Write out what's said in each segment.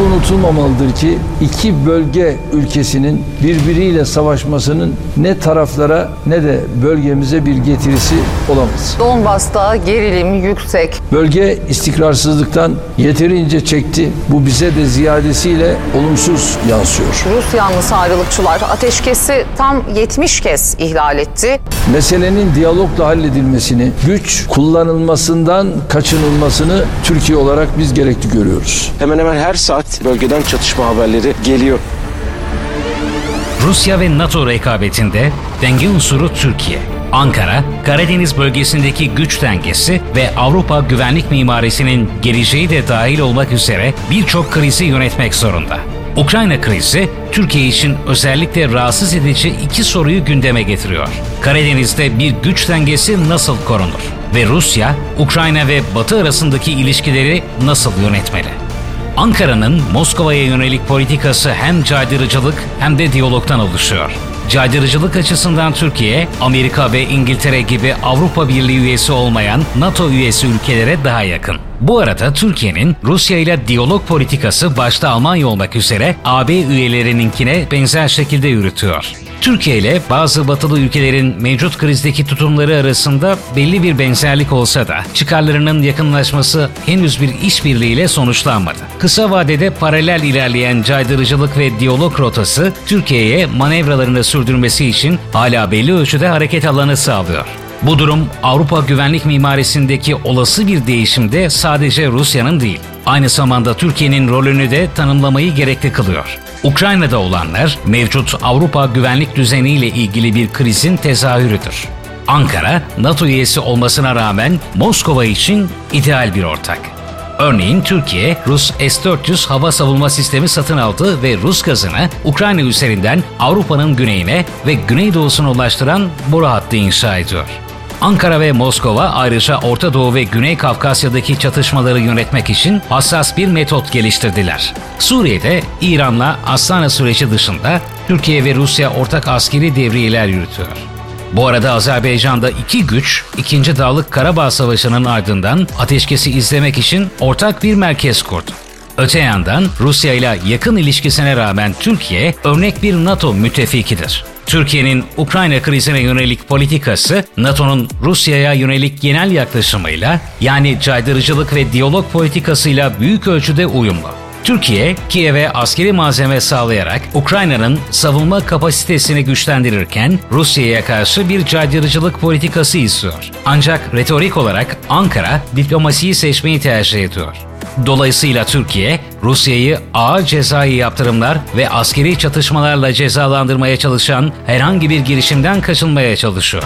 Şu unutulmamalıdır ki iki bölge ülkesinin birbiriyle savaşmasının ne taraflara ne de bölgemize bir getirisi olamaz. Donbas'ta gerilim yüksek. Bölge istikrarsızlıktan yeterince çekti. Bu bize de ziyadesiyle olumsuz yansıyor. Rus yanlısı ayrılıkçılar ateşkesi tam 70 kez ihlal etti. Meselenin diyalogla halledilmesini, güç kullanılmasından kaçınılmasını Türkiye olarak biz gerekli görüyoruz. Hemen hemen her saat bölgeden çatışma haberleri geliyor. Rusya ve NATO rekabetinde denge unsuru Türkiye. Ankara, Karadeniz bölgesindeki güç dengesi ve Avrupa güvenlik mimarisinin geleceği de dahil olmak üzere birçok krizi yönetmek zorunda. Ukrayna krizi Türkiye için özellikle rahatsız edici iki soruyu gündeme getiriyor. Karadeniz'de bir güç dengesi nasıl korunur? Ve Rusya, Ukrayna ve Batı arasındaki ilişkileri nasıl yönetmeli? Ankara'nın Moskova'ya yönelik politikası hem caydırıcılık hem de diyalogtan oluşuyor. Caydırıcılık açısından Türkiye, Amerika ve İngiltere gibi Avrupa Birliği üyesi olmayan NATO üyesi ülkelere daha yakın. Bu arada Türkiye'nin Rusya ile diyalog politikası başta Almanya olmak üzere AB üyelerininkine benzer şekilde yürütüyor. Türkiye ile bazı batılı ülkelerin mevcut krizdeki tutumları arasında belli bir benzerlik olsa da çıkarlarının yakınlaşması henüz bir işbirliğiyle sonuçlanmadı. Kısa vadede paralel ilerleyen caydırıcılık ve diyalog rotası Türkiye'ye manevralarını sürdürmesi için hala belli ölçüde hareket alanı sağlıyor. Bu durum Avrupa güvenlik mimarisindeki olası bir değişimde sadece Rusya'nın değil, aynı zamanda Türkiye'nin rolünü de tanımlamayı gerekli kılıyor. Ukrayna'da olanlar mevcut Avrupa güvenlik düzeniyle ilgili bir krizin tezahürüdür. Ankara, NATO üyesi olmasına rağmen Moskova için ideal bir ortak. Örneğin Türkiye, Rus S-400 hava savunma sistemi satın aldı ve Rus gazını Ukrayna üzerinden Avrupa'nın güneyine ve güneydoğusuna ulaştıran boru hattı inşa ediyor. Ankara ve Moskova ayrıca Orta Doğu ve Güney Kafkasya'daki çatışmaları yönetmek için hassas bir metot geliştirdiler. Suriye'de İran'la Astana süreci dışında Türkiye ve Rusya ortak askeri devriyeler yürütüyor. Bu arada Azerbaycan'da iki güç, 2. Dağlık Karabağ Savaşı'nın ardından ateşkesi izlemek için ortak bir merkez kurdu. Öte yandan Rusya ile yakın ilişkisine rağmen Türkiye örnek bir NATO müttefikidir. Türkiye'nin Ukrayna krizine yönelik politikası NATO'nun Rusya'ya yönelik genel yaklaşımıyla yani caydırıcılık ve diyalog politikasıyla büyük ölçüde uyumlu. Türkiye, Kiev'e askeri malzeme sağlayarak Ukrayna'nın savunma kapasitesini güçlendirirken Rusya'ya karşı bir caydırıcılık politikası istiyor. Ancak retorik olarak Ankara diplomasiyi seçmeyi tercih ediyor. Dolayısıyla Türkiye, Rusya'yı ağır cezai yaptırımlar ve askeri çatışmalarla cezalandırmaya çalışan herhangi bir girişimden kaçınmaya çalışıyor.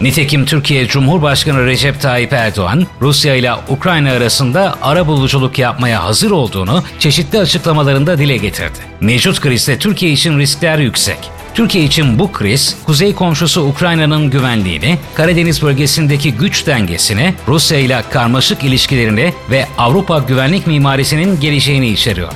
Nitekim Türkiye Cumhurbaşkanı Recep Tayyip Erdoğan, Rusya ile Ukrayna arasında ara buluculuk yapmaya hazır olduğunu çeşitli açıklamalarında dile getirdi. Mevcut krizde Türkiye için riskler yüksek. Türkiye için bu kriz, kuzey komşusu Ukrayna'nın güvenliğini, Karadeniz bölgesindeki güç dengesini, Rusya ile karmaşık ilişkilerini ve Avrupa güvenlik mimarisinin geleceğini içeriyor.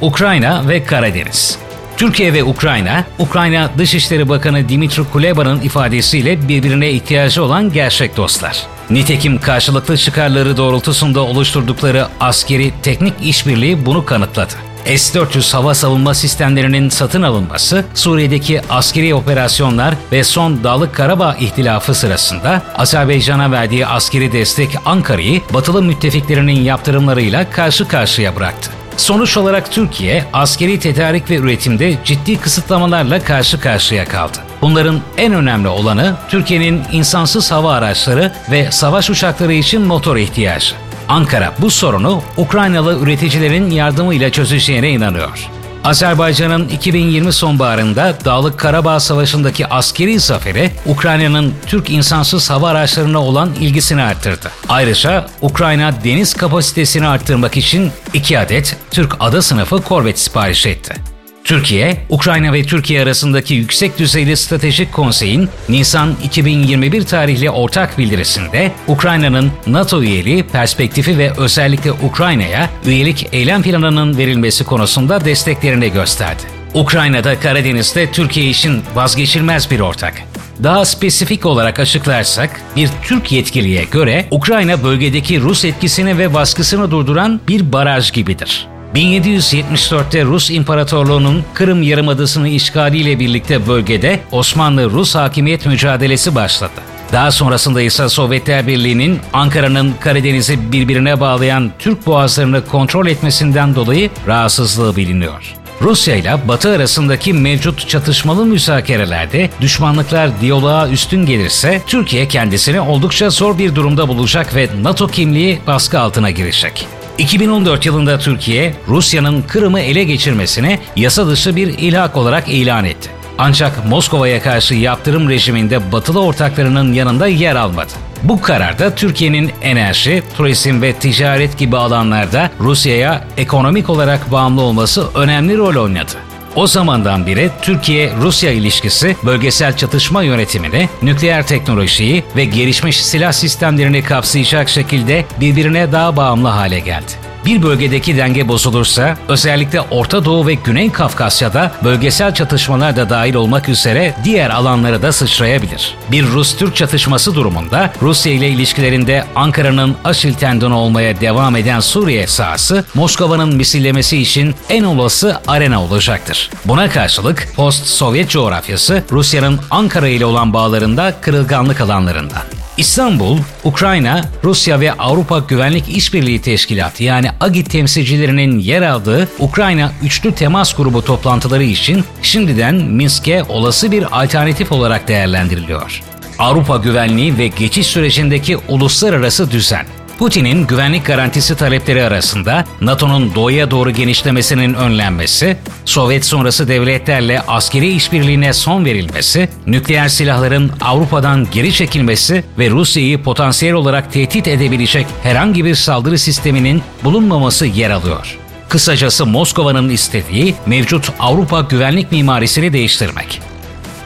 Ukrayna ve Karadeniz Türkiye ve Ukrayna, Ukrayna Dışişleri Bakanı Dimitri Kuleba'nın ifadesiyle birbirine ihtiyacı olan gerçek dostlar. Nitekim karşılıklı çıkarları doğrultusunda oluşturdukları askeri teknik işbirliği bunu kanıtladı. S-400 hava savunma sistemlerinin satın alınması, Suriye'deki askeri operasyonlar ve son Dağlık Karabağ ihtilafı sırasında Azerbaycan'a verdiği askeri destek Ankara'yı batılı müttefiklerinin yaptırımlarıyla karşı karşıya bıraktı. Sonuç olarak Türkiye askeri tedarik ve üretimde ciddi kısıtlamalarla karşı karşıya kaldı. Bunların en önemli olanı Türkiye'nin insansız hava araçları ve savaş uçakları için motor ihtiyacı. Ankara bu sorunu Ukraynalı üreticilerin yardımıyla çözeceğine inanıyor. Azerbaycan'ın 2020 sonbaharında Dağlık Karabağ Savaşı'ndaki askeri zaferi Ukrayna'nın Türk insansız hava araçlarına olan ilgisini arttırdı. Ayrıca Ukrayna deniz kapasitesini arttırmak için iki adet Türk ada sınıfı korvet sipariş etti. Türkiye, Ukrayna ve Türkiye arasındaki yüksek düzeyli stratejik konseyin Nisan 2021 tarihli ortak bildirisinde Ukrayna'nın NATO üyeliği perspektifi ve özellikle Ukrayna'ya üyelik eylem planının verilmesi konusunda desteklerini gösterdi. Ukrayna'da Karadeniz'de Türkiye için vazgeçilmez bir ortak. Daha spesifik olarak açıklarsak, bir Türk yetkiliye göre Ukrayna bölgedeki Rus etkisini ve baskısını durduran bir baraj gibidir. 1774'te Rus İmparatorluğu'nun Kırım Yarımadası'nı işgaliyle birlikte bölgede Osmanlı-Rus hakimiyet mücadelesi başladı. Daha sonrasında ise Sovyetler Birliği'nin Ankara'nın Karadeniz'i birbirine bağlayan Türk boğazlarını kontrol etmesinden dolayı rahatsızlığı biliniyor. Rusya ile Batı arasındaki mevcut çatışmalı müzakerelerde düşmanlıklar diyaloğa üstün gelirse Türkiye kendisini oldukça zor bir durumda bulacak ve NATO kimliği baskı altına girecek. 2014 yılında Türkiye, Rusya'nın Kırım'ı ele geçirmesini yasa dışı bir ilhak olarak ilan etti. Ancak Moskova'ya karşı yaptırım rejiminde batılı ortaklarının yanında yer almadı. Bu kararda Türkiye'nin enerji, turizm ve ticaret gibi alanlarda Rusya'ya ekonomik olarak bağımlı olması önemli rol oynadı. O zamandan beri Türkiye-Rusya ilişkisi bölgesel çatışma yönetimini, nükleer teknolojiyi ve gelişmiş silah sistemlerini kapsayacak şekilde birbirine daha bağımlı hale geldi. Bir bölgedeki denge bozulursa özellikle Orta Doğu ve Güney Kafkasya'da bölgesel çatışmalar da dahil olmak üzere diğer alanlara da sıçrayabilir. Bir Rus-Türk çatışması durumunda Rusya ile ilişkilerinde Ankara'nın aşil tendonu olmaya devam eden Suriye sahası Moskova'nın misillemesi için en olası arena olacaktır. Buna karşılık post-Sovyet coğrafyası Rusya'nın Ankara ile olan bağlarında kırılganlık alanlarından. İstanbul, Ukrayna, Rusya ve Avrupa Güvenlik İşbirliği Teşkilatı yani AGİ temsilcilerinin yer aldığı Ukrayna Üçlü Temas Grubu toplantıları için şimdiden Minsk'e olası bir alternatif olarak değerlendiriliyor. Avrupa güvenliği ve geçiş sürecindeki uluslararası düzen Putin'in güvenlik garantisi talepleri arasında NATO'nun doğuya doğru genişlemesinin önlenmesi, Sovyet sonrası devletlerle askeri işbirliğine son verilmesi, nükleer silahların Avrupa'dan geri çekilmesi ve Rusya'yı potansiyel olarak tehdit edebilecek herhangi bir saldırı sisteminin bulunmaması yer alıyor. Kısacası Moskova'nın istediği mevcut Avrupa güvenlik mimarisini değiştirmek.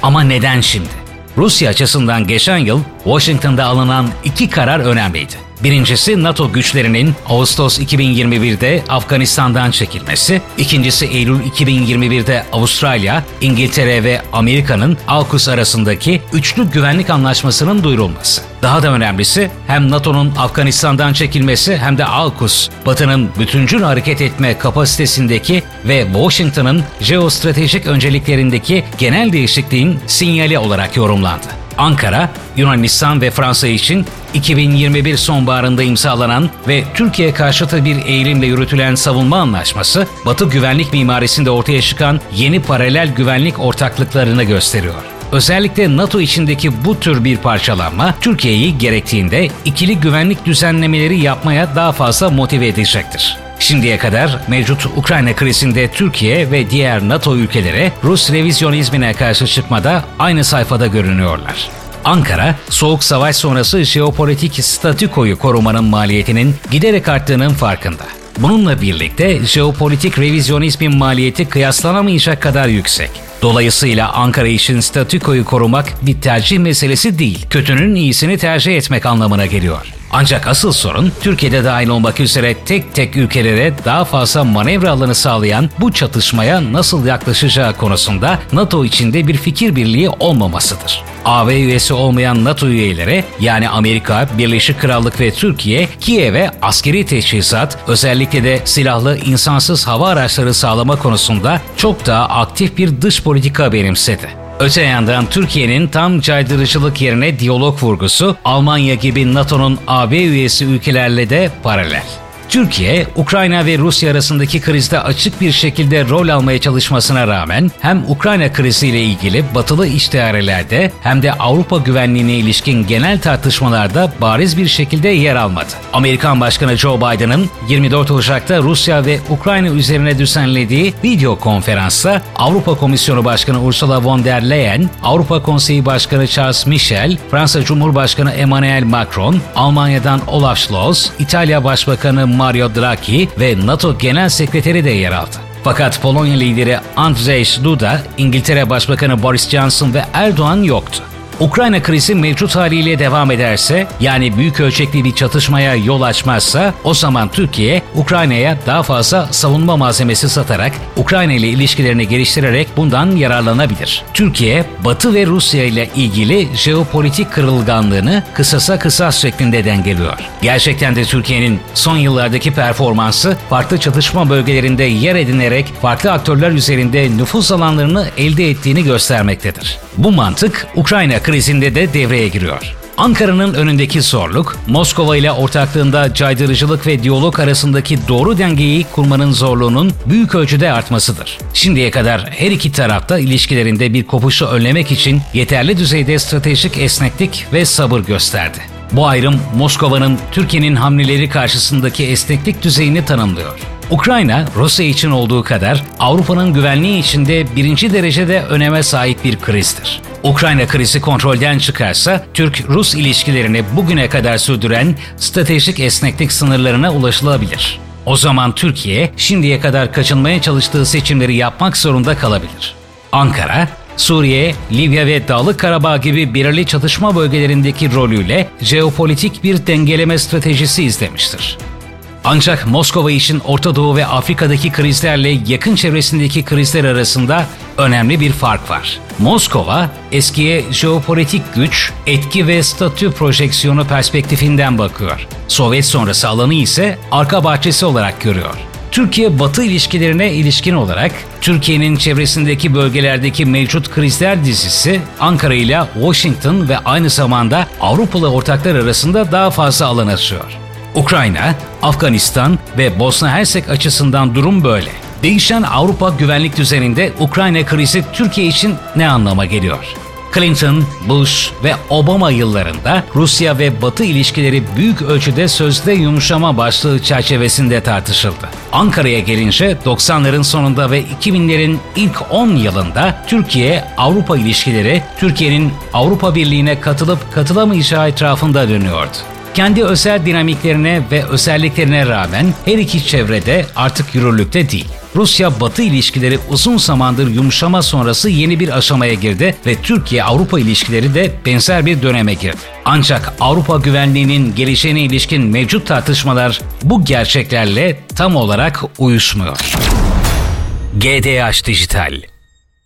Ama neden şimdi? Rusya açısından geçen yıl Washington'da alınan iki karar önemliydi. Birincisi NATO güçlerinin Ağustos 2021'de Afganistan'dan çekilmesi, ikincisi Eylül 2021'de Avustralya, İngiltere ve Amerika'nın AUKUS arasındaki üçlü güvenlik anlaşmasının duyurulması. Daha da önemlisi hem NATO'nun Afganistan'dan çekilmesi hem de AUKUS, Batı'nın bütüncül hareket etme kapasitesindeki ve Washington'ın jeostratejik önceliklerindeki genel değişikliğin sinyali olarak yorumlandı. Ankara, Yunanistan ve Fransa için 2021 sonbaharında imzalanan ve Türkiye karşıtı bir eğilimle yürütülen savunma anlaşması, Batı güvenlik mimarisinde ortaya çıkan yeni paralel güvenlik ortaklıklarını gösteriyor. Özellikle NATO içindeki bu tür bir parçalanma Türkiye'yi gerektiğinde ikili güvenlik düzenlemeleri yapmaya daha fazla motive edecektir. Şimdiye kadar mevcut Ukrayna krizinde Türkiye ve diğer NATO ülkeleri Rus revizyonizmine karşı çıkmada aynı sayfada görünüyorlar. Ankara, Soğuk Savaş sonrası jeopolitik statükoyu korumanın maliyetinin giderek arttığının farkında. Bununla birlikte jeopolitik revizyonizmin maliyeti kıyaslanamayacak kadar yüksek. Dolayısıyla Ankara için statükoyu korumak bir tercih meselesi değil, kötünün iyisini tercih etmek anlamına geliyor. Ancak asıl sorun Türkiye'de dahil olmak üzere tek tek ülkelere daha fazla manevra alanı sağlayan bu çatışmaya nasıl yaklaşacağı konusunda NATO içinde bir fikir birliği olmamasıdır. AB üyesi olmayan NATO üyeleri yani Amerika, Birleşik Krallık ve Türkiye Kiev'e askeri teçhizat, özellikle de silahlı insansız hava araçları sağlama konusunda çok daha aktif bir dış politika benimsedi. Öte yandan Türkiye'nin tam caydırıcılık yerine diyalog vurgusu Almanya gibi NATO'nun AB üyesi ülkelerle de paralel. Türkiye, Ukrayna ve Rusya arasındaki krizde açık bir şekilde rol almaya çalışmasına rağmen hem Ukrayna kriziyle ilgili batılı iştiharelerde hem de Avrupa güvenliğine ilişkin genel tartışmalarda bariz bir şekilde yer almadı. Amerikan Başkanı Joe Biden'ın 24 Ocak'ta Rusya ve Ukrayna üzerine düzenlediği video konferansta Avrupa Komisyonu Başkanı Ursula von der Leyen, Avrupa Konseyi Başkanı Charles Michel, Fransa Cumhurbaşkanı Emmanuel Macron, Almanya'dan Olaf Scholz, İtalya Başbakanı Mario Draghi ve NATO Genel Sekreteri de yer aldı. Fakat Polonya lideri Andrzej Duda, İngiltere Başbakanı Boris Johnson ve Erdoğan yoktu. Ukrayna krizi mevcut haliyle devam ederse, yani büyük ölçekli bir çatışmaya yol açmazsa, o zaman Türkiye, Ukrayna'ya daha fazla savunma malzemesi satarak, Ukrayna ile ilişkilerini geliştirerek bundan yararlanabilir. Türkiye, Batı ve Rusya ile ilgili jeopolitik kırılganlığını kısasa kısas şeklinde dengeliyor. Gerçekten de Türkiye'nin son yıllardaki performansı farklı çatışma bölgelerinde yer edinerek farklı aktörler üzerinde nüfus alanlarını elde ettiğini göstermektedir. Bu mantık Ukrayna krizinde de devreye giriyor. Ankara'nın önündeki zorluk, Moskova ile ortaklığında caydırıcılık ve diyalog arasındaki doğru dengeyi kurmanın zorluğunun büyük ölçüde artmasıdır. Şimdiye kadar her iki tarafta ilişkilerinde bir kopuşu önlemek için yeterli düzeyde stratejik esneklik ve sabır gösterdi. Bu ayrım Moskova'nın Türkiye'nin hamleleri karşısındaki esneklik düzeyini tanımlıyor. Ukrayna, Rusya için olduğu kadar Avrupa'nın güvenliği içinde birinci derecede öneme sahip bir krizdir. Ukrayna krizi kontrolden çıkarsa Türk-Rus ilişkilerini bugüne kadar sürdüren stratejik esneklik sınırlarına ulaşılabilir. O zaman Türkiye şimdiye kadar kaçınmaya çalıştığı seçimleri yapmak zorunda kalabilir. Ankara, Suriye, Libya ve Dağlık Karabağ gibi belirli çatışma bölgelerindeki rolüyle jeopolitik bir dengeleme stratejisi izlemiştir. Ancak Moskova için Orta Doğu ve Afrika'daki krizlerle yakın çevresindeki krizler arasında önemli bir fark var. Moskova eskiye jeopolitik güç, etki ve statü projeksiyonu perspektifinden bakıyor. Sovyet sonrası alanı ise arka bahçesi olarak görüyor. Türkiye-Batı ilişkilerine ilişkin olarak Türkiye'nin çevresindeki bölgelerdeki mevcut krizler dizisi Ankara ile Washington ve aynı zamanda Avrupalı ortaklar arasında daha fazla alan açıyor. Ukrayna, Afganistan ve Bosna Hersek açısından durum böyle. Değişen Avrupa güvenlik düzeninde Ukrayna krizi Türkiye için ne anlama geliyor? Clinton, Bush ve Obama yıllarında Rusya ve Batı ilişkileri büyük ölçüde sözde yumuşama başlığı çerçevesinde tartışıldı. Ankara'ya gelince 90'ların sonunda ve 2000'lerin ilk 10 yılında Türkiye-Avrupa ilişkileri Türkiye'nin Avrupa Birliği'ne katılıp katılamayacağı etrafında dönüyordu. Kendi özel dinamiklerine ve özelliklerine rağmen her iki çevrede artık yürürlükte değil. Rusya-Batı ilişkileri uzun zamandır yumuşama sonrası yeni bir aşamaya girdi ve Türkiye-Avrupa ilişkileri de benzer bir döneme girdi. Ancak Avrupa güvenliğinin gelişene ilişkin mevcut tartışmalar bu gerçeklerle tam olarak uyuşmuyor. GDH Dijital